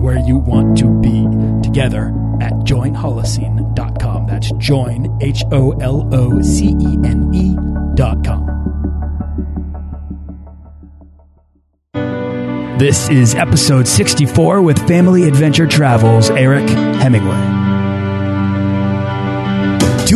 where you want to be together at joinholocene.com. That's join, H O L O C E N E.com. This is episode 64 with Family Adventure Travels, Eric Hemingway.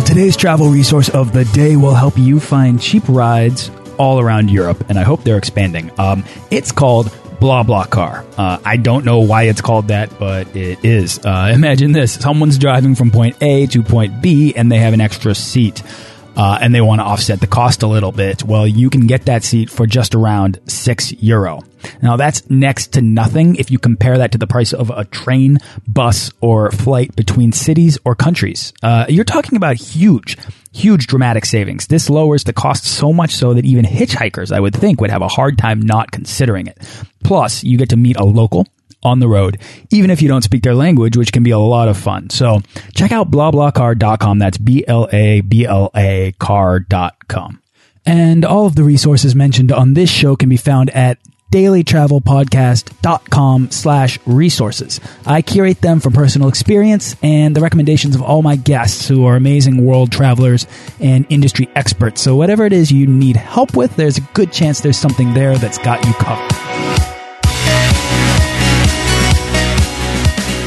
Well, today's travel resource of the day will help you find cheap rides all around Europe, and I hope they're expanding. Um, it's called BlaBlaCar. Uh, I don't know why it's called that, but it is. Uh, imagine this someone's driving from point A to point B, and they have an extra seat uh, and they want to offset the cost a little bit, well, you can get that seat for just around six euro. Now that's next to nothing if you compare that to the price of a train, bus, or flight between cities or countries. Uh, you're talking about huge, huge dramatic savings. This lowers the cost so much so that even hitchhikers, I would think, would have a hard time not considering it. Plus, you get to meet a local on the road, even if you don't speak their language, which can be a lot of fun. So check out blablacar.com. That's B L A B L A car.com. And all of the resources mentioned on this show can be found at dailytravelpodcast.com slash resources. I curate them from personal experience and the recommendations of all my guests who are amazing world travelers and industry experts. So whatever it is you need help with, there's a good chance there's something there that's got you covered.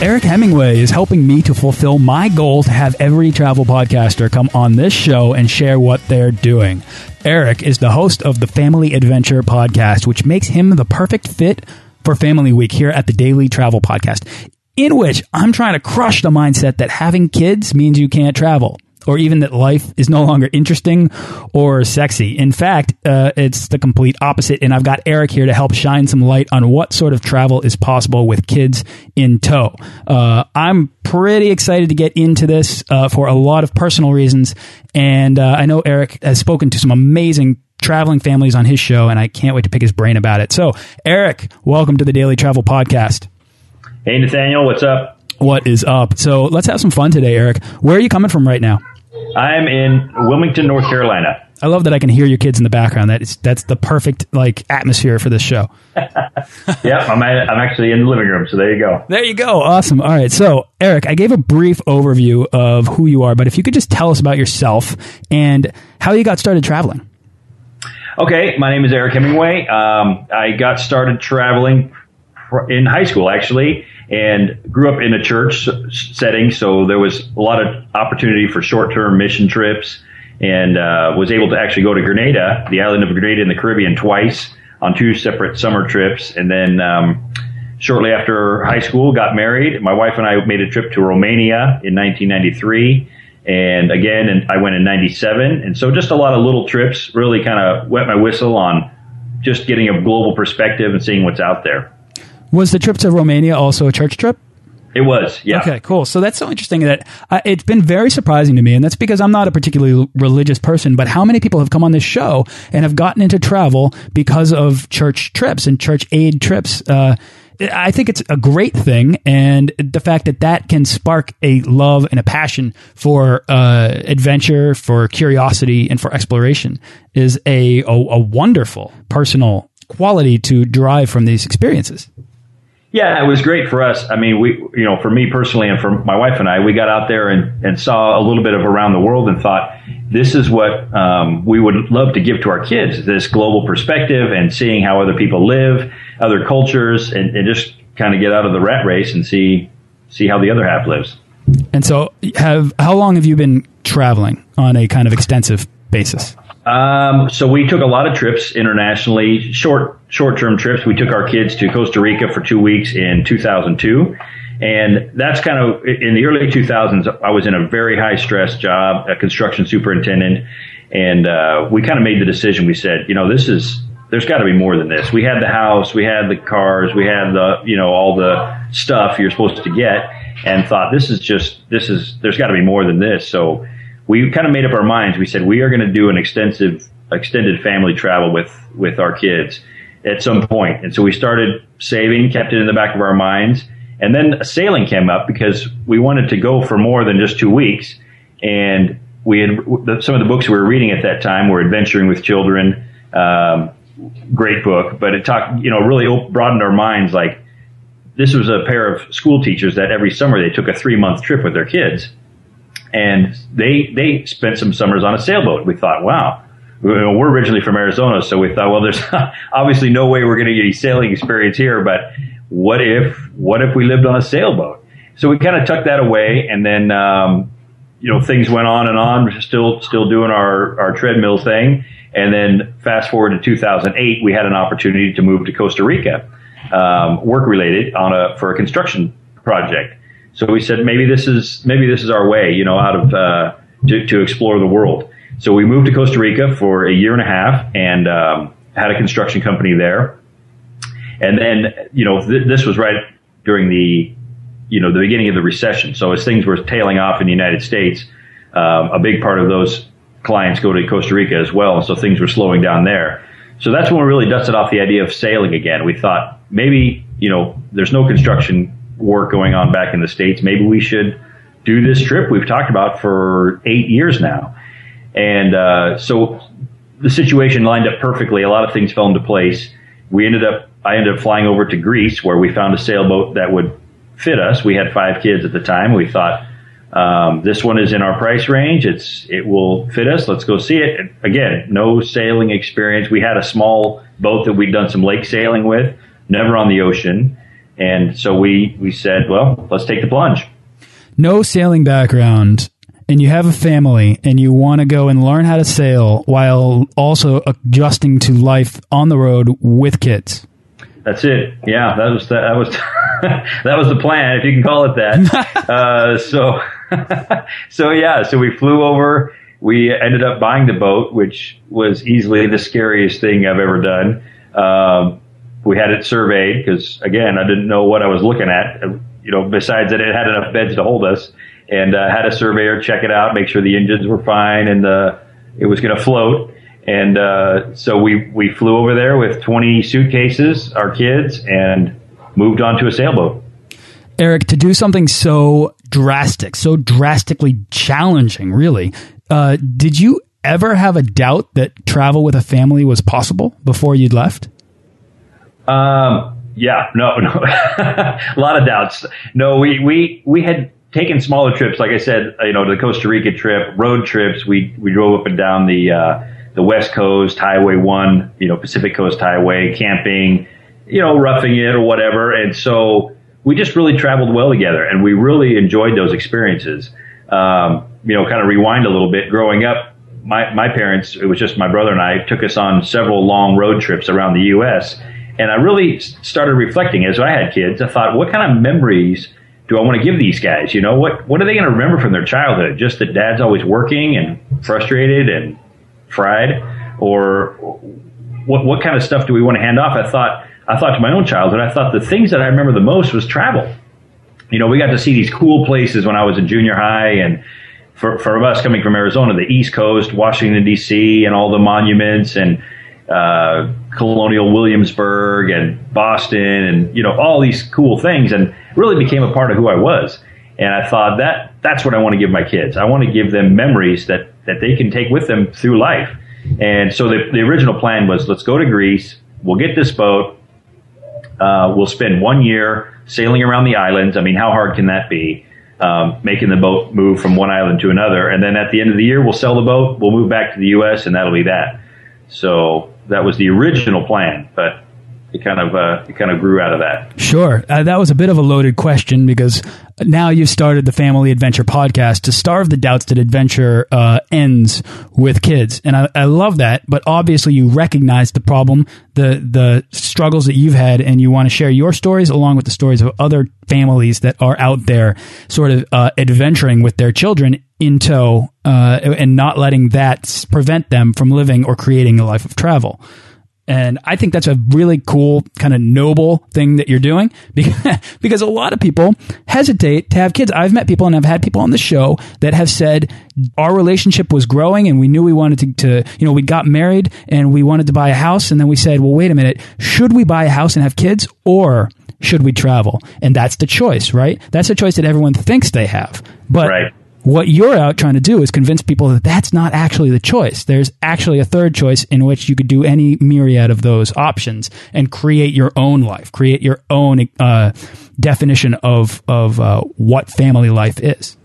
Eric Hemingway is helping me to fulfill my goal to have every travel podcaster come on this show and share what they're doing. Eric is the host of the Family Adventure podcast, which makes him the perfect fit for Family Week here at the Daily Travel Podcast, in which I'm trying to crush the mindset that having kids means you can't travel or even that life is no longer interesting or sexy. In fact, uh, it's the complete opposite. And I've got Eric here to help shine some light on what sort of travel is possible with kids in tow. Uh, I'm pretty excited to get into this uh, for a lot of personal reasons. And uh, I know Eric has spoken to some amazing traveling families on his show, and I can't wait to pick his brain about it. So, Eric, welcome to the Daily Travel Podcast. Hey, Nathaniel, what's up? What is up? So, let's have some fun today, Eric. Where are you coming from right now? I'm in Wilmington, North Carolina. I love that I can hear your kids in the background. That is that's the perfect like atmosphere for this show. yep, I'm at, I'm actually in the living room, so there you go. There you go. Awesome. All right. So, Eric, I gave a brief overview of who you are, but if you could just tell us about yourself and how you got started traveling. Okay, my name is Eric Hemingway. Um, I got started traveling in high school, actually and grew up in a church setting, so there was a lot of opportunity for short-term mission trips, and uh, was able to actually go to Grenada, the island of Grenada in the Caribbean, twice on two separate summer trips, and then. Um, shortly after high school, got married. My wife and I made a trip to Romania in 1993, and again, and I went in '97. And so, just a lot of little trips. Really, kind of wet my whistle on just getting a global perspective and seeing what's out there. Was the trip to Romania also a church trip? It was, yeah. Okay, cool. So that's so interesting that uh, it's been very surprising to me, and that's because I'm not a particularly religious person. But how many people have come on this show and have gotten into travel because of church trips and church aid trips? Uh, I think it's a great thing, and the fact that that can spark a love and a passion for uh, adventure, for curiosity, and for exploration is a, a, a wonderful personal quality to derive from these experiences. Yeah, it was great for us. I mean, we, you know, for me personally and for my wife and I, we got out there and, and saw a little bit of around the world and thought, this is what um, we would love to give to our kids this global perspective and seeing how other people live, other cultures, and, and just kind of get out of the rat race and see see how the other half lives. And so, have how long have you been traveling on a kind of extensive basis? Um, so we took a lot of trips internationally, short short term trips. We took our kids to Costa Rica for two weeks in 2002. And that's kind of in the early 2000s. I was in a very high stress job, a construction superintendent, and uh, we kind of made the decision. We said, you know, this is there's got to be more than this. We had the house, we had the cars, we had the you know all the stuff you're supposed to get, and thought this is just this is there's got to be more than this. So we kind of made up our minds. We said we are going to do an extensive extended family travel with with our kids at some point, and so we started saving, kept it in the back of our minds and then sailing came up because we wanted to go for more than just two weeks. And we had some of the books we were reading at that time were Adventuring with Children, um, great book, but it talked, you know, really broadened our minds. Like this was a pair of school teachers that every summer they took a three month trip with their kids, and they they spent some summers on a sailboat. We thought, wow. We're originally from Arizona, so we thought, well, there's obviously no way we're going to get a sailing experience here, but what if what if we lived on a sailboat? So we kind of tucked that away, and then um, you know things went on and on. Still still doing our our treadmill thing, and then fast forward to 2008, we had an opportunity to move to Costa Rica, um, work related on a for a construction project. So we said maybe this is maybe this is our way, you know, out of uh, to, to explore the world. So we moved to Costa Rica for a year and a half and um, had a construction company there. And then, you know, th- this was right during the, you know, the beginning of the recession. So as things were tailing off in the United States, um, a big part of those clients go to Costa Rica as well. And so things were slowing down there. So that's when we really dusted off the idea of sailing again. We thought maybe, you know, there's no construction work going on back in the States. Maybe we should do this trip we've talked about for eight years now. And uh, so the situation lined up perfectly. A lot of things fell into place. We ended up I ended up flying over to Greece where we found a sailboat that would fit us. We had five kids at the time. We thought, um, this one is in our price range. It's, it will fit us. Let's go see it. Again, no sailing experience. We had a small boat that we'd done some lake sailing with, never on the ocean. And so we, we said, well, let's take the plunge. No sailing background and you have a family and you want to go and learn how to sail while also adjusting to life on the road with kids. That's it. Yeah, that was the, that was that was the plan, if you can call it that. uh, so so yeah, so we flew over. We ended up buying the boat, which was easily the scariest thing I've ever done. Um, we had it surveyed because again, I didn't know what I was looking at. You know, besides that it had enough beds to hold us, and uh, had a surveyor check it out, make sure the engines were fine and the it was going to float. And uh, so we, we flew over there with 20 suitcases, our kids, and moved on to a sailboat. Eric, to do something so drastic, so drastically challenging, really, uh, did you ever have a doubt that travel with a family was possible before you'd left? Um, yeah, no, no, a lot of doubts. No, we, we, we had taken smaller trips, like I said, you know, the Costa Rica trip, road trips. We, we drove up and down the, uh, the West Coast, Highway 1, you know, Pacific Coast Highway, camping, you know, roughing it or whatever. And so we just really traveled well together and we really enjoyed those experiences. Um, you know, kind of rewind a little bit. Growing up, my, my parents, it was just my brother and I, took us on several long road trips around the U.S. And I really started reflecting as I had kids. I thought, what kind of memories do I want to give these guys? You know, what, what are they going to remember from their childhood? Just that dad's always working and frustrated and fried, or what what kind of stuff do we want to hand off? I thought I thought to my own childhood, I thought the things that I remember the most was travel. You know, we got to see these cool places when I was in junior high, and for for us coming from Arizona, the East Coast, Washington D.C., and all the monuments and uh, Colonial Williamsburg and Boston, and you know all these cool things, and really became a part of who I was. And I thought that that's what I want to give my kids. I want to give them memories that that they can take with them through life. And so the, the original plan was let's go to Greece. We'll get this boat. Uh, we'll spend one year sailing around the islands. I mean, how hard can that be? Um, making the boat move from one island to another. And then at the end of the year, we'll sell the boat. We'll move back to the U.S. and that'll be that. So that was the original plan. But it kind of uh, it kind of grew out of that. Sure, uh, that was a bit of a loaded question because now you've started the Family Adventure podcast to starve the doubts that adventure uh, ends with kids, and I, I, love that. But obviously, you recognize the problem, the the struggles that you've had, and you want to share your stories along with the stories of other families that are out there, sort of uh, adventuring with their children in tow, uh, and not letting that prevent them from living or creating a life of travel. And I think that's a really cool, kind of noble thing that you're doing because a lot of people hesitate to have kids. I've met people and I've had people on the show that have said our relationship was growing and we knew we wanted to, to, you know, we got married and we wanted to buy a house. And then we said, well, wait a minute, should we buy a house and have kids or should we travel? And that's the choice, right? That's the choice that everyone thinks they have. But right what you're out trying to do is convince people that that's not actually the choice. There's actually a third choice in which you could do any myriad of those options and create your own life, create your own uh, definition of of uh, what family life is.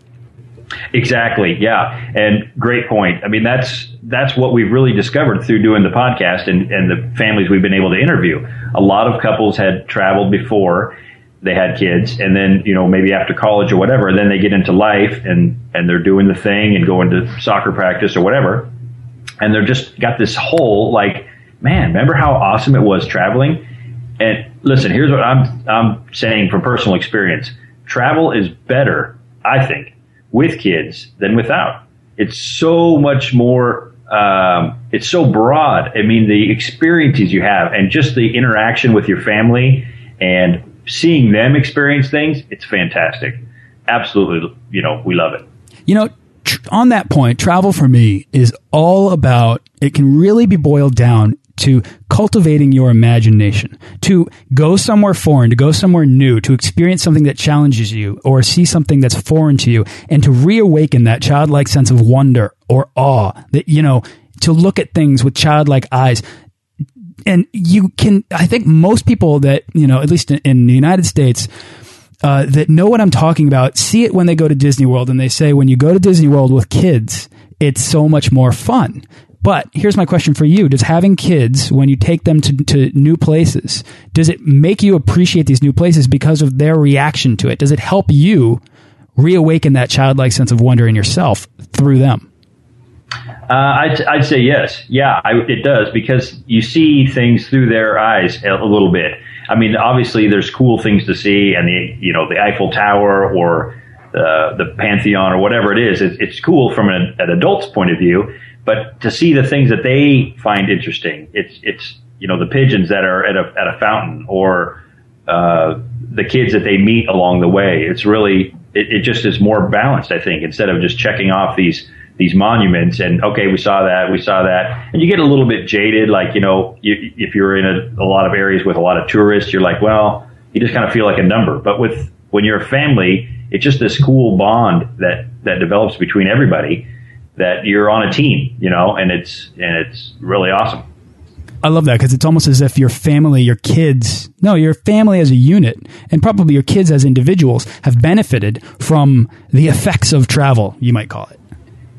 Exactly. Yeah, and great point. I mean, that's that's what we've really discovered through doing the podcast and, and the families we've been able to interview. A lot of couples had traveled before they had kids and then you know maybe after college or whatever then they get into life and and they're doing the thing and going to soccer practice or whatever. And they're just got this whole like man remember how awesome it was traveling? And listen here's what i'm i'm saying from personal experience. Travel is better i think with kids than without. It's so much more um, it's so broad. I mean the experiences you have and just the interaction with your family and seeing them experience things, it's fantastic. Absolutely, you know, we love it. You know, on that point, travel for me is all about, it can really be boiled down to cultivating your imagination, to go somewhere foreign, to go somewhere new, to experience something that challenges you or see something that's foreign to you and to reawaken that childlike sense of wonder or awe that, you know, to look at things with childlike eyes and you can, I think most people that, you know, at least in, in the United States, uh, that know what I'm talking about see it when they go to Disney World and they say when you go to Disney World with kids, it's so much more fun. But here's my question for you. Does having kids, when you take them to, to new places, does it make you appreciate these new places because of their reaction to it? Does it help you reawaken that childlike sense of wonder in yourself through them? Uh, I'd, I'd say yes. Yeah, I, it does because you see things through their eyes a, a little bit. I mean, obviously, there's cool things to see, and the you know the Eiffel Tower or the the Pantheon or whatever it is. It, it's cool from an, an adult's point of view, but to see the things that they find interesting, it's it's you know the pigeons that are at a at a fountain or uh, the kids that they meet along the way. It's really it, it just is more balanced, I think, instead of just checking off these these monuments and okay, we saw that, we saw that, and you get a little bit jaded. Like you know, you, if you're in a, a lot of areas with a lot of tourists, you're like, well, you just kind of feel like a number. But with when you're a family, it's just this cool bond that that develops between everybody that you're on a team, you know, and it's and it's really awesome. I love that because it's almost as if your family, your kids, no, your family as a unit, and probably your kids as individuals have benefited from the effects of travel, you might call it.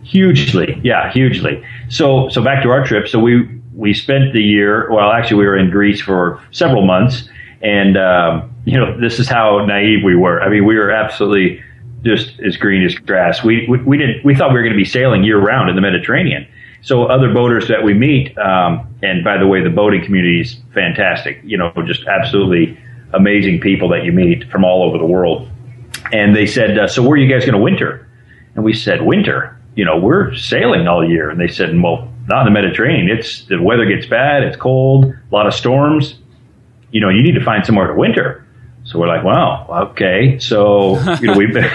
Hugely, yeah, hugely. So, so back to our trip. So we we spent the year. Well, actually, we were in Greece for several months, and um, you know, this is how naive we were. I mean, we were absolutely just as green as grass. We we, we didn't. We thought we were going to be sailing year round in the Mediterranean. So other boaters that we meet, um, and by the way, the boating community is fantastic. You know, just absolutely amazing people that you meet from all over the world. And they said, uh, "So where are you guys going to winter?" And we said, "Winter." You know, we're sailing all year. And they said, well, not in the Mediterranean. It's the weather gets bad. It's cold, a lot of storms. You know, you need to find somewhere to winter. So we're like, wow, okay. So, you know, we've been,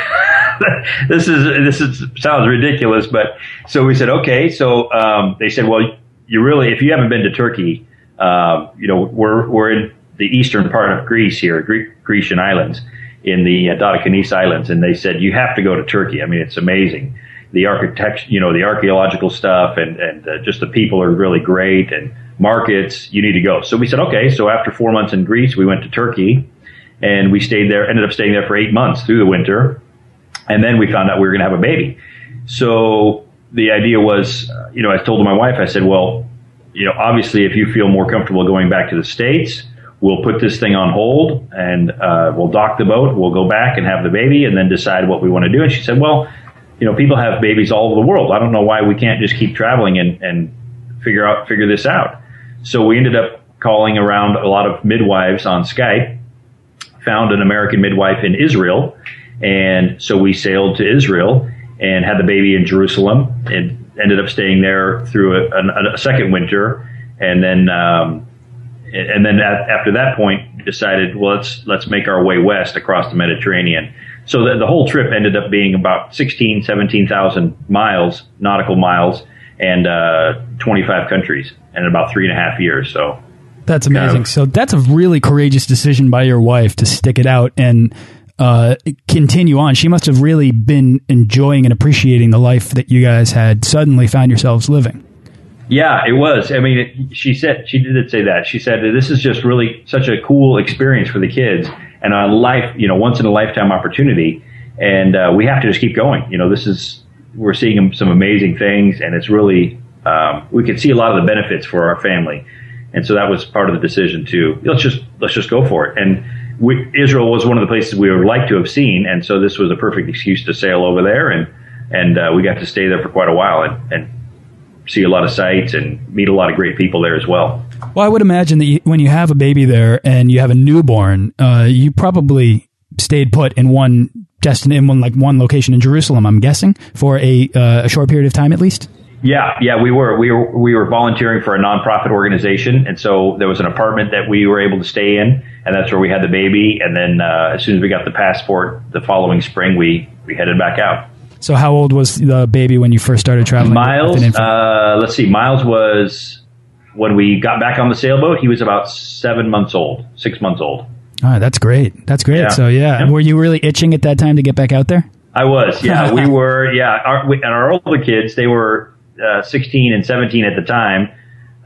this is, this is, sounds ridiculous, but so we said, okay. So, um, they said, well, you really, if you haven't been to Turkey, um, you know, we're, we're in the eastern part of Greece here, Greek, Grecian islands in the uh, Dodecanese Islands. And they said, you have to go to Turkey. I mean, it's amazing the architect, you know, the archaeological stuff and, and uh, just the people are really great and markets, you need to go. So we said, okay. So after four months in Greece, we went to Turkey and we stayed there, ended up staying there for eight months through the winter. And then we found out we were going to have a baby. So the idea was, you know, I told my wife, I said, well, you know, obviously if you feel more comfortable going back to the States, we'll put this thing on hold and uh, we'll dock the boat. We'll go back and have the baby and then decide what we want to do. And she said, well, you know, people have babies all over the world. I don't know why we can't just keep traveling and, and figure out figure this out. So we ended up calling around a lot of midwives on Skype, found an American midwife in Israel, and so we sailed to Israel and had the baby in Jerusalem and ended up staying there through a, a, a second winter, and then um, and then at, after that point decided well let's let's make our way west across the Mediterranean. So the, the whole trip ended up being about 16, 17,000 miles, nautical miles, and uh, 25 countries in about three and a half years. So that's amazing. Kind of, so that's a really courageous decision by your wife to stick it out and uh, continue on. She must have really been enjoying and appreciating the life that you guys had suddenly found yourselves living. Yeah, it was. I mean, it, she said she did say that. She said this is just really such a cool experience for the kids and a life, you know, once in a lifetime opportunity. And uh, we have to just keep going. You know, this is we're seeing some amazing things, and it's really um, we could see a lot of the benefits for our family. And so that was part of the decision to let's just let's just go for it. And we, Israel was one of the places we would like to have seen, and so this was a perfect excuse to sail over there, and and uh, we got to stay there for quite a while and, and see a lot of sights and meet a lot of great people there as well. Well, I would imagine that you, when you have a baby there and you have a newborn, uh, you probably stayed put in one destination, in one like one location in Jerusalem. I'm guessing for a uh, a short period of time at least. Yeah, yeah, we were we were we were volunteering for a nonprofit organization, and so there was an apartment that we were able to stay in, and that's where we had the baby. And then uh, as soon as we got the passport, the following spring, we we headed back out. So how old was the baby when you first started traveling? Miles, uh, let's see, Miles was when we got back on the sailboat. He was about seven months old, six months old. Oh, that's great. That's great. Yeah. So yeah. yeah, were you really itching at that time to get back out there? I was. Yeah, we were. Yeah, our, we, and our older kids, they were uh, 16 and 17 at the time,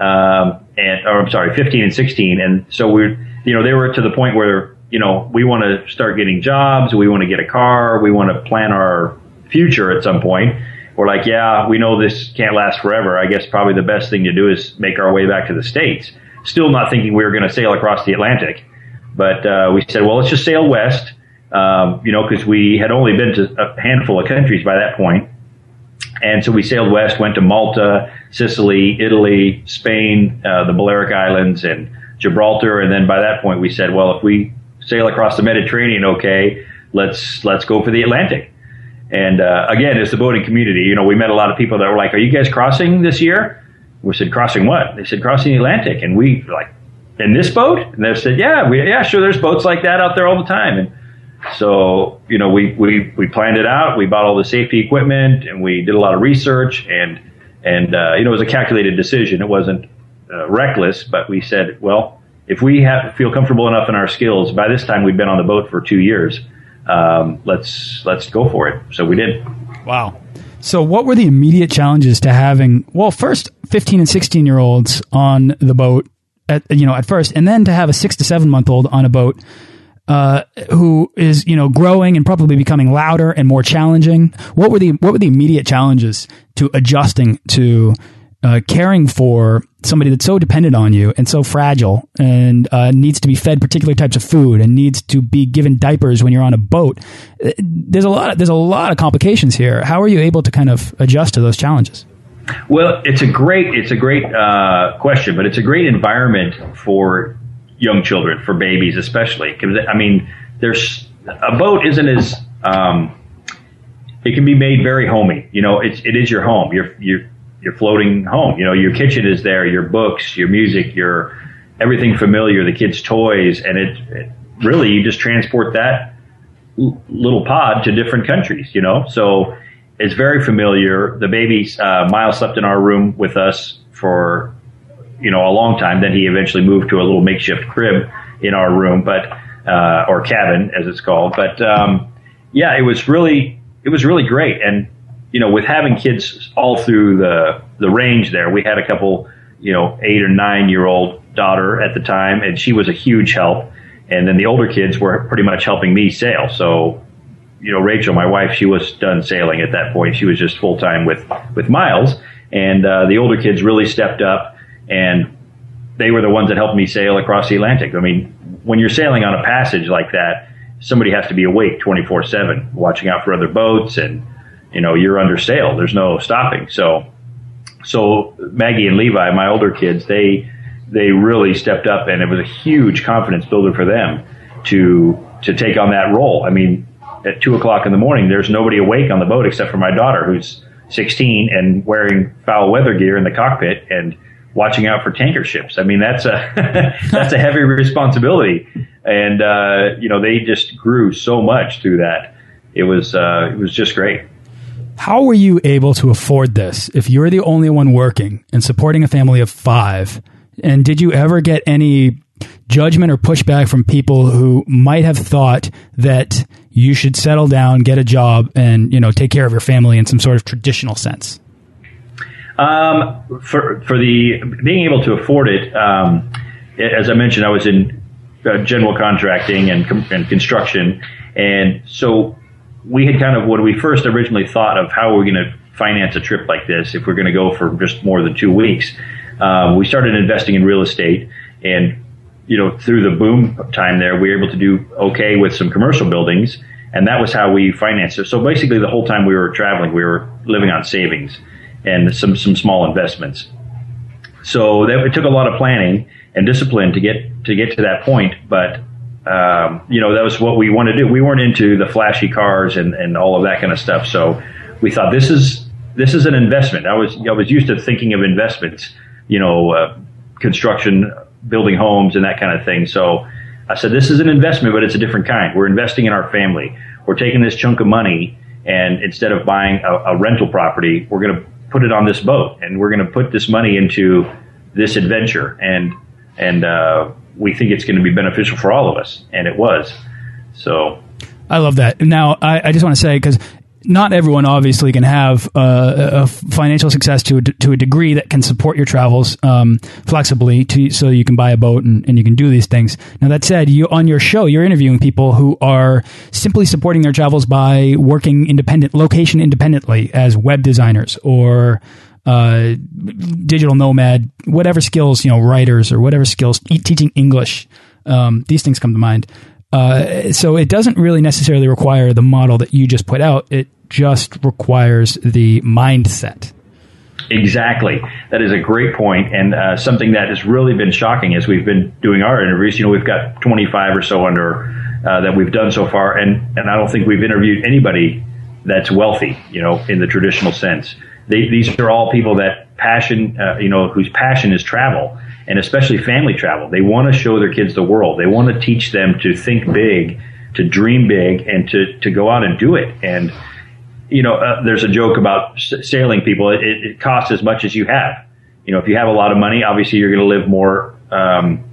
um, and or I'm sorry, 15 and 16, and so we're, you know, they were to the point where you know we want to start getting jobs, we want to get a car, we want to plan our future at some point. We're like, yeah, we know this can't last forever. I guess probably the best thing to do is make our way back to the States. Still not thinking we were going to sail across the Atlantic. But uh, we said, well, let's just sail west, um, you know, because we had only been to a handful of countries by that point. And so we sailed west, went to Malta, Sicily, Italy, Spain, uh, the Balearic Islands, and Gibraltar. And then by that point, we said, well, if we sail across the Mediterranean, okay, let's let's go for the Atlantic. And uh, again, it's the boating community. You know, we met a lot of people that were like, "Are you guys crossing this year?" We said, "Crossing what?" They said, "Crossing the Atlantic." And we like, "In this boat?" And they said, "Yeah, we, yeah, sure. There's boats like that out there all the time." And so, you know, we we we planned it out. We bought all the safety equipment, and we did a lot of research. And and uh, you know, it was a calculated decision. It wasn't uh, reckless, but we said, well, if we have, feel comfortable enough in our skills, by this time we've been on the boat for two years um, let's let's go for it. So we did. Wow. So what were the immediate challenges to having? Well, first, fifteen and sixteen year olds on the boat at you know at first, and then to have a six to seven month old on a boat. Uh, who is you know growing and probably becoming louder and more challenging? What were the what were the immediate challenges to adjusting to uh, caring for somebody that's so dependent on you and so fragile and uh, needs to be fed particular types of food and needs to be given diapers when you're on a boat. Uh, there's a lot. Of, there's a lot of complications here. How are you able to kind of adjust to those challenges? Well, it's a great it's a great uh, question, but it's a great environment for young children, for babies especially. Because I mean, there's a boat isn't as um, it can be made very homey. You know, it's it is your home. You're you're you're floating home. You know, your kitchen is there, your books, your music, your everything familiar, the kids' toys, and it, it really you just transport that little pod to different countries. You know, so it's very familiar. The baby uh, Miles slept in our room with us for you know a long time. Then he eventually moved to a little makeshift crib in our room, but uh, or cabin as it's called. But um, yeah, it was really it was really great and you know, with having kids all through the the range there, we had a couple, you know, eight or nine year old daughter at the time, and she was a huge help. And then the older kids were pretty much helping me sail. So, you know, Rachel, my wife, she was done sailing at that point. She was just full time with with Miles, and uh, the older kids really stepped up and they were the ones that helped me sail across the Atlantic. I mean, when you're sailing on a passage like that, somebody has to be awake 24 7, watching out for other boats, and you know you're under sail. There's no stopping. So, so Maggie and Levi, my older kids, they they really stepped up, and it was a huge confidence builder for them to to take on that role. I mean, at two o'clock in the morning, there's nobody awake on the boat except for my daughter, who's 16 and wearing foul weather gear in the cockpit and watching out for tanker ships. I mean, that's a that's a heavy responsibility, and uh, you know they just grew so much through that. It was uh, it was just great. How were you able to afford this if you're the only one working and supporting a family of five? And did you ever get any judgment or pushback from people who might have thought that you should settle down, get a job, and you know take care of your family in some sort of traditional sense? Um, for for the being able to afford it, um, as I mentioned, I was in uh, general contracting and and construction, and so we had kind of when we first originally thought of how we're going to finance a trip like this if we're going to go for just more than two weeks. Um, we started investing in real estate, and you know through the boom time there, we were able to do okay with some commercial buildings, and that was how we financed it. So basically, the whole time we were traveling, we were living on savings and some some small investments. So that it took a lot of planning and discipline to get to get to that point, but um, you know that was what we wanted to do. We weren't into the flashy cars and, and all of that kind of stuff. So we thought this is this is an investment. I was I was used to thinking of investments, you know, uh, construction, building homes, and that kind of thing. So I said this is an investment, but it's a different kind. We're investing in our family. We're taking this chunk of money, and instead of buying a, a rental property, we're going to put it on this boat, and we're going to put this money into this adventure, and and uh, we think it's going to be beneficial for all of us, and it was. So, I love that. Now, I, I just want to say because not everyone obviously can have uh, a financial success to a, to a degree that can support your travels um, flexibly to so you can buy a boat and, and you can do these things. Now that said, you on your show you're interviewing people who are simply supporting their travels by working independent location independently as web designers or uh, digital nomad, whatever skills you know, writers or whatever skills, teaching English. Um, these things come to mind. Uh, so it doesn't really necessarily require the model that you just put out. It just requires the mindset. Exactly. That is a great point, and uh, something that has really been shocking as we've been doing our interviews. You know, we've got 25 or so under uh, that we've done so far, and and I don't think we've interviewed anybody that's wealthy. You know, in the traditional sense, they, these are all people that passion, uh, you know, whose passion is travel, and especially family travel. They want to show their kids the world. They want to teach them to think big, to dream big, and to to go out and do it. And you know, uh, there's a joke about sailing people. It, it, costs as much as you have. You know, if you have a lot of money, obviously you're going to live more. Um,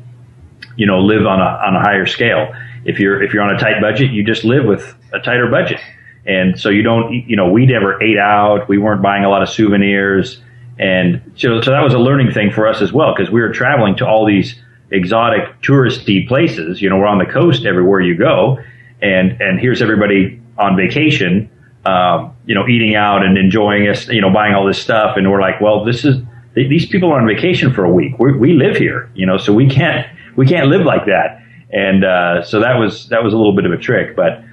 you know, live on a on a higher scale. If you're if you're on a tight budget, you just live with a tighter budget, and so you don't. You know, we never ate out. We weren't buying a lot of souvenirs, and so so that was a learning thing for us as well because we were traveling to all these exotic touristy places. You know, we're on the coast everywhere you go, and and here's everybody on vacation um, you know, eating out and enjoying us, you know, buying all this stuff. And we're like, well, this is, these people are on vacation for a week. we we live here, you know, so we can't, we can't live like that. And, uh, so that was, that was a little bit of a trick, but,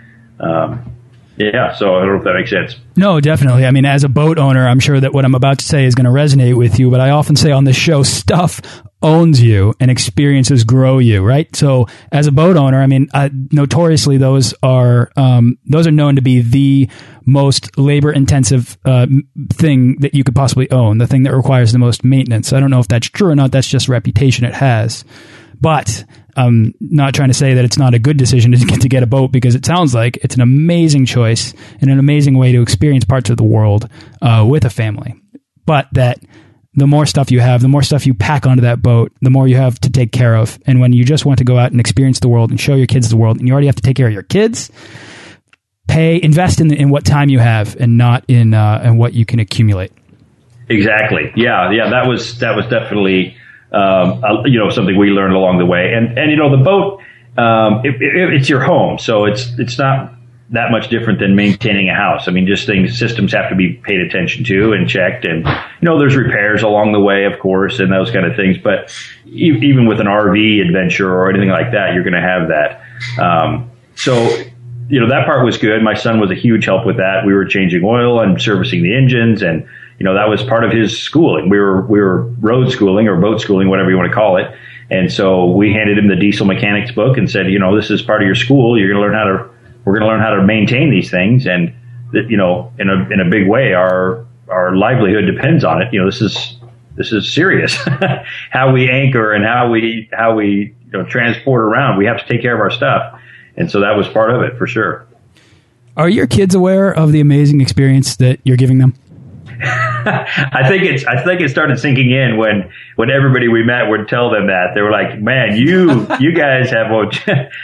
um, yeah, so I don't know if that makes sense. No, definitely. I mean, as a boat owner, I'm sure that what I'm about to say is going to resonate with you, but I often say on this show, stuff owns you and experiences grow you, right? So as a boat owner, I mean, uh, notoriously those are, um, those are known to be the most labor intensive, uh, thing that you could possibly own, the thing that requires the most maintenance. I don't know if that's true or not. That's just reputation it has. But I'm not trying to say that it's not a good decision to get to get a boat because it sounds like it's an amazing choice and an amazing way to experience parts of the world uh, with a family. But that the more stuff you have, the more stuff you pack onto that boat, the more you have to take care of. And when you just want to go out and experience the world and show your kids the world, and you already have to take care of your kids, pay, invest in in what time you have, and not in uh, what you can accumulate. Exactly. Yeah. Yeah. That was that was definitely um, you know something we learned along the way. And and you know the boat, um, it, it, it's your home, so it's it's not that much different than maintaining a house. I mean, just things, systems have to be paid attention to and checked. And, you know, there's repairs along the way, of course, and those kind of things. But e- even with an RV adventure or anything like that, you're going to have that. Um, so, you know, that part was good. My son was a huge help with that. We were changing oil and servicing the engines and, you know, that was part of his schooling. We were, we were road schooling or boat schooling, whatever you want to call it. And so we handed him the diesel mechanics book and said, you know, this is part of your school. You're going to learn how to we're going to learn how to maintain these things, and that you know, in a in a big way, our our livelihood depends on it. You know, this is this is serious. how we anchor and how we how we you know transport around, we have to take care of our stuff, and so that was part of it for sure. Are your kids aware of the amazing experience that you're giving them? I think it's I think it started sinking in when when everybody we met would tell them that they were like, "Man, you you guys have a,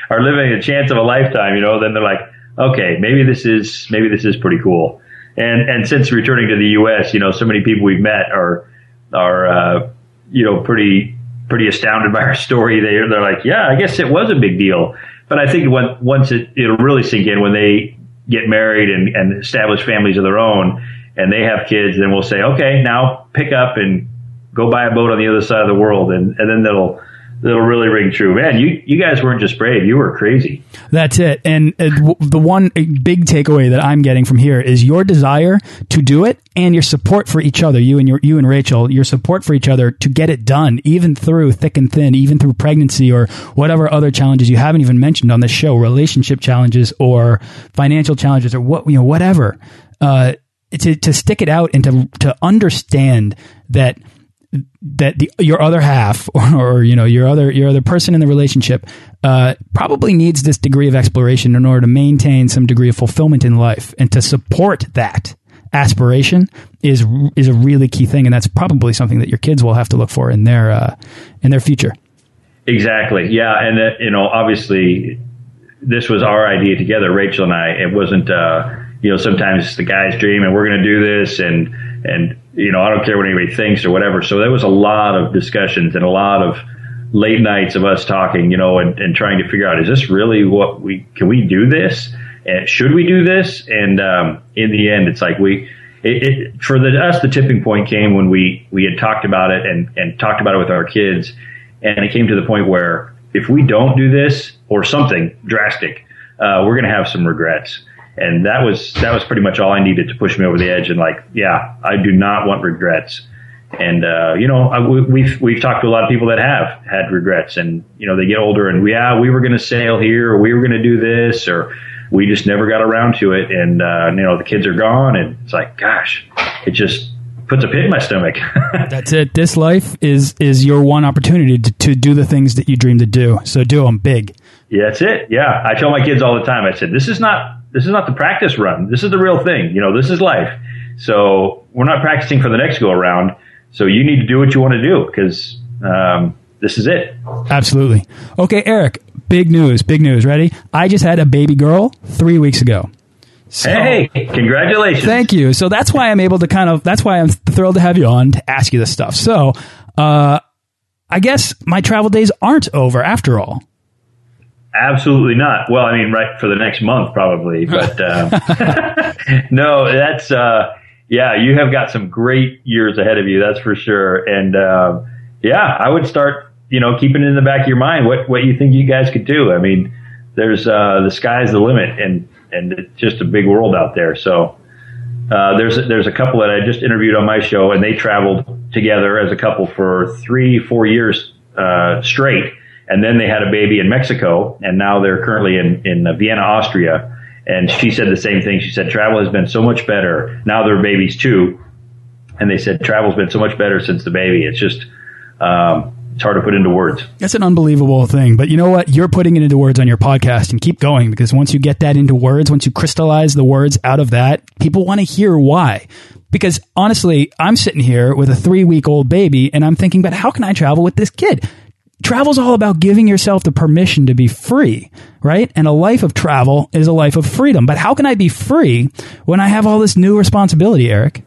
are living a chance of a lifetime," you know. Then they're like, "Okay, maybe this is maybe this is pretty cool." And and since returning to the U.S., you know, so many people we've met are are uh, you know pretty pretty astounded by our story. They they're like, "Yeah, I guess it was a big deal." But I think when, once it it'll really sink in when they get married and, and establish families of their own and they have kids, then we'll say, okay, now pick up and go buy a boat on the other side of the world, and and then that'll that'll really ring true. Man, you you guys weren't just brave; you were crazy. That's it. And uh, the one big takeaway that I'm getting from here is your desire to do it and your support for each other. You and your you and Rachel, your support for each other to get it done, even through thick and thin, even through pregnancy or whatever other challenges you haven't even mentioned on the show, relationship challenges or financial challenges or what you know, whatever. Uh, to to stick it out and to to understand that that the, your other half or, or, you know your other your other person in the relationship uh, probably needs this degree of exploration in order to maintain some degree of fulfillment in life. And to support that aspiration is is a really key thing. And that's probably something that your kids will have to look for in their uh, in their future. Exactly. Yeah. And you know obviously this was our idea together Rachel and I. It wasn't uh, you know, sometimes the guy's dream and we're going to do this and, and, you know, I don't care what anybody thinks or whatever. So there was a lot of discussions and a lot of late nights of us talking, you know, and, and trying to figure out, is this really what we, can we do this? And should we do this? And, um, in the end, it's like we, it, it, for the, us, the tipping point came when we, we had talked about it and, and talked about it with our kids. And it came to the point where if we don't do this or something drastic, uh, we're going to have some regrets and that was that was pretty much all I needed to push me over the edge. And like, yeah, I do not want regrets. And uh, you know, I, we've we've talked to a lot of people that have had regrets, and you know, they get older, and yeah, we were going to sail here, or we were going to do this, or we just never got around to it, and uh, you know, the kids are gone, and it's like, gosh, it just puts a pit in my stomach. That's it. This life is is your one opportunity to, to do the things that you dream to do. So do them big. Yeah, that's it. Yeah, I tell my kids all the time. I said, this is not this is not the practice run. This is the real thing. You know, this is life. So we're not practicing for the next go around. So you need to do what you want to do because um, this is it. Absolutely. Okay, Eric. Big news. Big news. Ready? I just had a baby girl three weeks ago. So, hey, congratulations. Thank you. So that's why I'm able to kind of, that's why I'm thrilled to have you on to ask you this stuff. So, uh, I guess my travel days aren't over after all. Absolutely not. Well, I mean, right for the next month probably, but uh, no, that's uh, yeah. You have got some great years ahead of you, that's for sure. And uh, yeah, I would start, you know, keeping it in the back of your mind what what you think you guys could do. I mean, there's uh, the sky's the limit, and and it's just a big world out there. So. Uh, there's a, there's a couple that I just interviewed on my show, and they traveled together as a couple for three, four years uh, straight, and then they had a baby in Mexico, and now they're currently in in Vienna, Austria. And she said the same thing. She said travel has been so much better. Now they're babies too, and they said travel's been so much better since the baby. It's just um, it's hard to put into words. That's an unbelievable thing. But you know what? You're putting it into words on your podcast and keep going because once you get that into words, once you crystallize the words out of that, people want to hear why. Because honestly, I'm sitting here with a three week old baby and I'm thinking, but how can I travel with this kid? Travel's all about giving yourself the permission to be free, right? And a life of travel is a life of freedom. But how can I be free when I have all this new responsibility, Eric?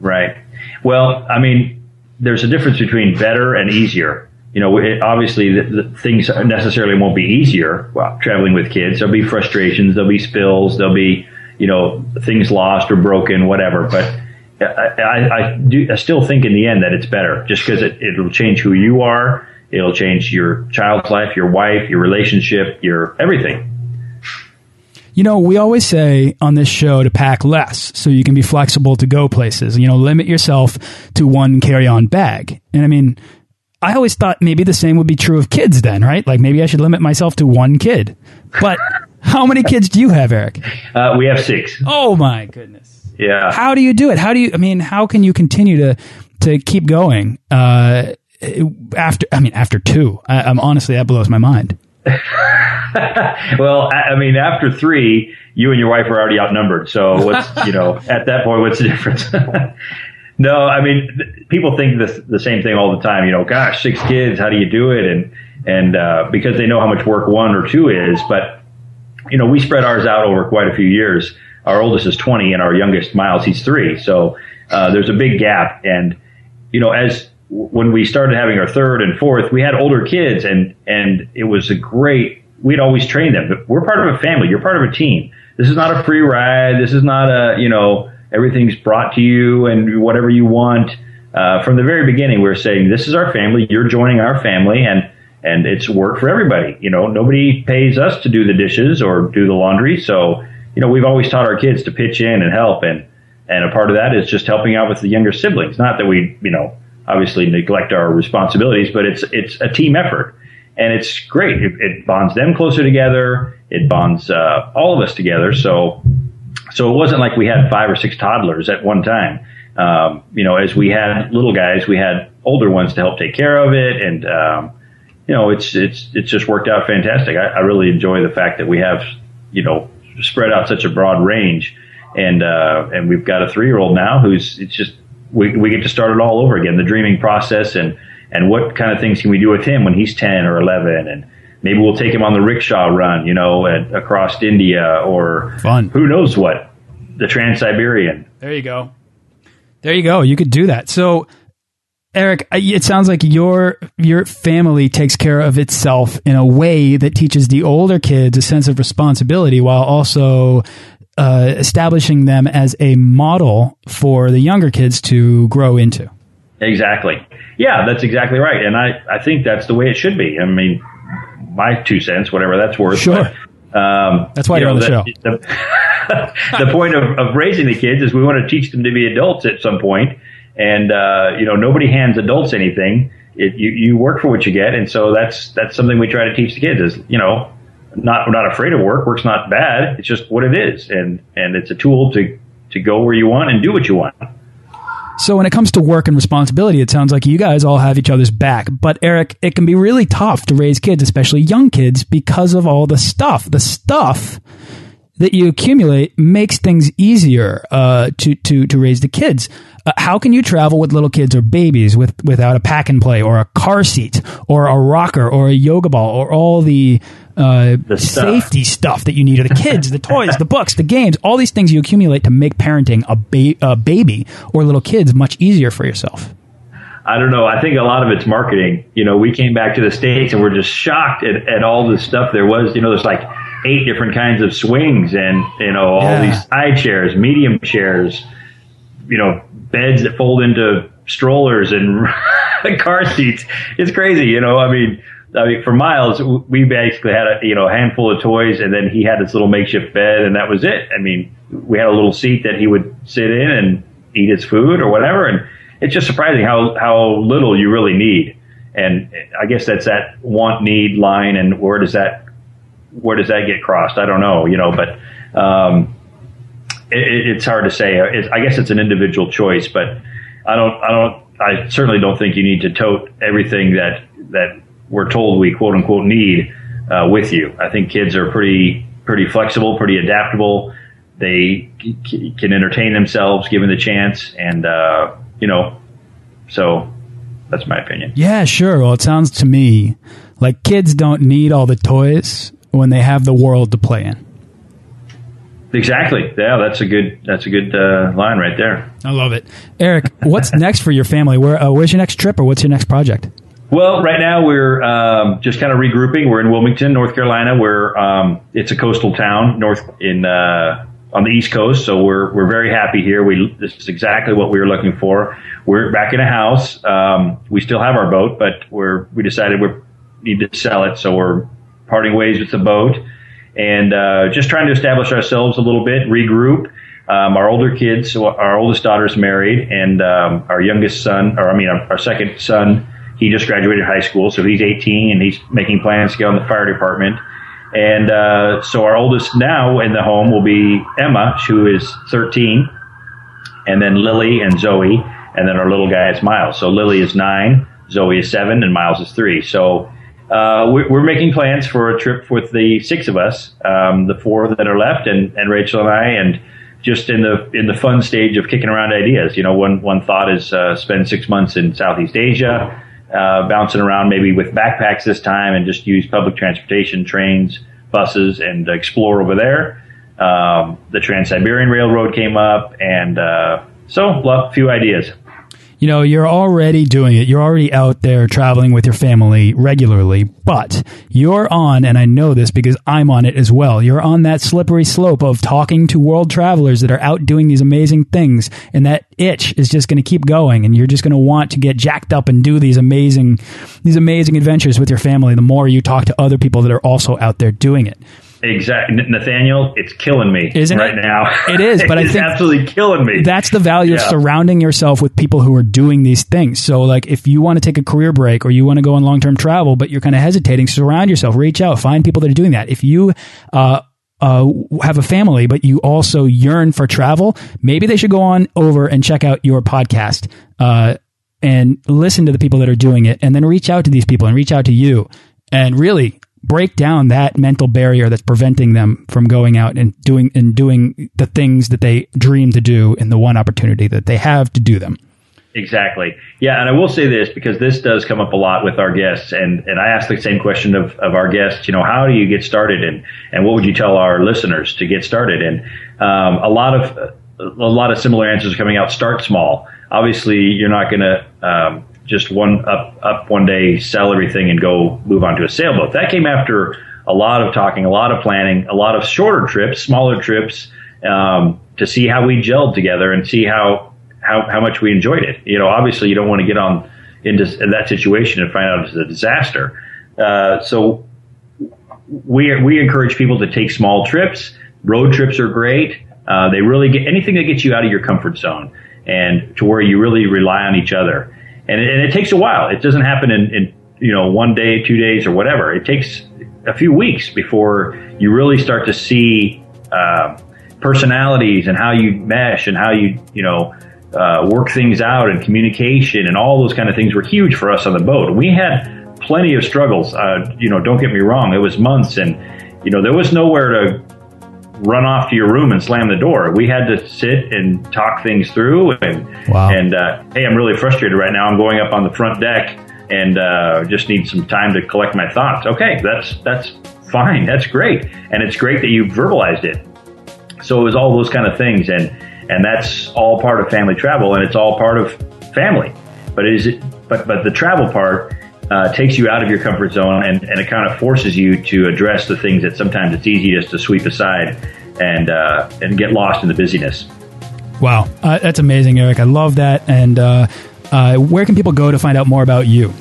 Right. Well, I mean, there's a difference between better and easier. you know, it, obviously the, the things necessarily won't be easier well, traveling with kids. There'll be frustrations, there'll be spills, there'll be, you know, things lost or broken, whatever. But I, I, I do, I still think in the end that it's better just because it, it'll change who you are. It'll change your child's life, your wife, your relationship, your everything. You know, we always say on this show to pack less so you can be flexible to go places. You know, limit yourself to one carry on bag. And I mean, I always thought maybe the same would be true of kids then, right? Like maybe I should limit myself to one kid. But how many kids do you have, Eric? Uh, we have six. Oh my goodness. Yeah. How do you do it? How do you, I mean, how can you continue to, to keep going, uh, after, I mean, after two? I, I'm honestly, that blows my mind. well, I, I mean, after three, you and your wife are already outnumbered. So what's, you know, at that point, what's the difference? no, I mean, th- people think the, the same thing all the time. You know, gosh, six kids, how do you do it? And, and, uh, because they know how much work one or two is, but, you know, we spread ours out over quite a few years. Our oldest is 20 and our youngest, Miles, he's three. So, uh, there's a big gap. And, you know, as, when we started having our third and fourth, we had older kids and, and it was a great, we'd always train them, but we're part of a family. You're part of a team. This is not a free ride. This is not a, you know, everything's brought to you and whatever you want. Uh, from the very beginning, we are saying, this is our family. You're joining our family and, and it's work for everybody. You know, nobody pays us to do the dishes or do the laundry. So, you know, we've always taught our kids to pitch in and help. And, and a part of that is just helping out with the younger siblings. Not that we, you know, obviously neglect our responsibilities, but it's it's a team effort, and it's great. It, it bonds them closer together. It bonds uh, all of us together. So so it wasn't like we had five or six toddlers at one time. Um, you know, as we had little guys, we had older ones to help take care of it, and um, you know, it's it's it's just worked out fantastic. I, I really enjoy the fact that we have you know spread out such a broad range, and uh, and we've got a three year old now who's it's just we, we get to start it all over again, the dreaming process and, and what kind of things can we do with him when he's 10 or 11 and maybe we'll take him on the rickshaw run, you know, at, across India or Fun. who knows what, the Trans-Siberian. There you go. There you go. You could do that. So, Eric, it sounds like your your family takes care of itself in a way that teaches the older kids a sense of responsibility while also uh, establishing them as a model for the younger kids to grow into. Exactly. Yeah, that's exactly right. And I, I think that's the way it should be. I mean, my two cents, whatever that's worth. Sure. But, um, that's why you are on the, show. The, the point of, of raising the kids is we want to teach them to be adults at some point. And, uh, you know, nobody hands adults anything. It, you, you work for what you get. And so that's, that's something we try to teach the kids is, you know, not not afraid of work. Work's not bad. It's just what it is, and and it's a tool to to go where you want and do what you want. So when it comes to work and responsibility, it sounds like you guys all have each other's back. But Eric, it can be really tough to raise kids, especially young kids, because of all the stuff. The stuff that you accumulate makes things easier uh, to to to raise the kids. Uh, how can you travel with little kids or babies with without a pack and play or a car seat or a rocker or a yoga ball or all the, uh, safety stuff that you need, or the kids, the toys, the books, the games, all these things you accumulate to make parenting a, ba a baby or little kids much easier for yourself? I don't know. I think a lot of it's marketing. You know, we came back to the States and we're just shocked at, at all the stuff there was. You know, there's like eight different kinds of swings and, you know, all yeah. these high chairs, medium chairs, you know, beds that fold into strollers and car seats. It's crazy, you know. I mean, I mean, for Miles, we basically had a you know a handful of toys, and then he had this little makeshift bed, and that was it. I mean, we had a little seat that he would sit in and eat his food or whatever, and it's just surprising how how little you really need. And I guess that's that want need line, and where does that where does that get crossed? I don't know, you know, but. Um, it, it's hard to say. I guess it's an individual choice, but I don't, I don't, I certainly don't think you need to tote everything that that we're told we quote unquote need uh, with you. I think kids are pretty pretty flexible, pretty adaptable. They c- can entertain themselves given the chance, and uh, you know, so that's my opinion. Yeah, sure. Well, it sounds to me like kids don't need all the toys when they have the world to play in. Exactly. Yeah, that's a good that's a good uh, line right there. I love it, Eric. What's next for your family? Where uh, where's your next trip, or what's your next project? Well, right now we're um, just kind of regrouping. We're in Wilmington, North Carolina, where um, it's a coastal town north in uh, on the East Coast. So we're we're very happy here. We this is exactly what we were looking for. We're back in a house. Um, we still have our boat, but we're we decided we need to sell it, so we're parting ways with the boat and uh, just trying to establish ourselves a little bit, regroup. Um, our older kids, our oldest daughter's married, and um, our youngest son, or I mean, our, our, second son, he just graduated high school, so he's 18 and he's making plans to get on the fire department. And uh, so our oldest now in the home will be Emma, who is 13, and then Lily and Zoe, and then our little guy is Miles. So Lily is nine, Zoe is seven, and Miles is three. So uh, we're, making plans for a trip with the six of us, um, the four that are left, and, and Rachel and I, and just in the in the fun stage of kicking around ideas. You know, one one thought is uh, spend six months in Southeast Asia, uh, bouncing around maybe with backpacks this time, and just use public transportation, trains, buses, and explore over there. Um, the Trans Siberian Railroad came up, and uh, so a few ideas you know, you're already doing it. You're already out there traveling with your family regularly, but you're on, and I know this because I'm on it as well. You're on that slippery slope of talking to world travelers that are out doing these amazing things, and that itch is just going to keep going, and you're just going to want to get jacked up and do these amazing, these amazing adventures with your family. The more you talk to other people that are also out there doing it. Exactly, Nathaniel. It's killing me Isn't right it? now. It is, but I think absolutely killing me. That's the value yeah. of surrounding yourself with people who are doing these things. So, like, if you want to take a career break or you want to go on long term travel, but you're kind of hesitating, surround yourself, reach out, find people that are doing that. If you uh, uh, have a family, but you also yearn for travel, maybe they should go on over and check out your podcast. Uh, and listen to the people that are doing it and then reach out to these people and reach out to you and really break down that mental barrier that's preventing them from going out and doing and doing the things that they dream to do in the one opportunity that they have to do them. Exactly. Yeah, and I will say this because this does come up a lot with our guests, and, and I ask the same question of, of our guests. You know, how do you get started, and and what would you tell our listeners to get started? And um, a lot of a lot of similar answers are coming out. Start small. Obviously, you're not going to um, just one up up one day, sell everything, and go move on to a sailboat. That came after a lot of talking, a lot of planning, a lot of shorter trips, smaller trips, um, to see how we gelled together and see how how how much we enjoyed it. You know, obviously, you don't want to get on into that situation and find out it's a disaster. Uh, so we we encourage people to take small trips. Road trips are great. Uh, they really get anything that gets you out of your comfort zone and to where you really rely on each other and it, and it takes a while. It doesn't happen in, in you know one day, two days, or whatever. It takes a few weeks before you really start to see uh, personalities and how you mesh and how you you know uh, work things out and communication and all those kind of things were huge for us on the boat. We had plenty of struggles. Uh, you know, don't get me wrong. It was months, and you know there was nowhere to run off to your room and slam the door. We had to sit and talk things through. And wow. and uh, hey, I'm really frustrated right now. I'm going up on the front deck and uh, just need some time to collect my thoughts. Okay, that's that's fine. That's great, and it's great that you verbalized it. So it was all those kind of things, and and that's all part of family travel, and it's all part of family. But is it? But but the travel part uh, takes you out of your comfort zone and, and it kind of forces you to address the things that sometimes it's easy just to sweep aside and uh, and get lost in the busyness. Wow, uh, that's amazing, Eric. I love that. And uh, uh, where can people go to find out more about you?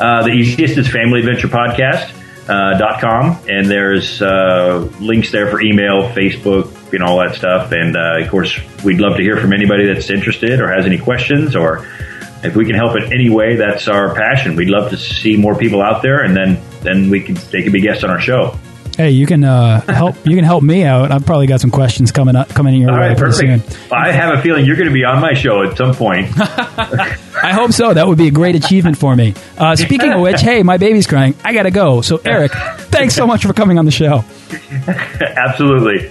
Uh, the easiest is Family Adventure Podcast. dot com and there's links there for email, Facebook, you know all that stuff. And of course, we'd love to hear from anybody that's interested or has any questions or if we can help in any way, that's our passion. We'd love to see more people out there, and then then we can they can be guests on our show. Hey, you can uh, help. You can help me out. I've probably got some questions coming up coming in your All way. Right, perfect. Soon. I have a feeling you're going to be on my show at some point. I hope so. That would be a great achievement for me. Uh, speaking of which, hey, my baby's crying. I got to go. So, Eric, thanks so much for coming on the show. Absolutely.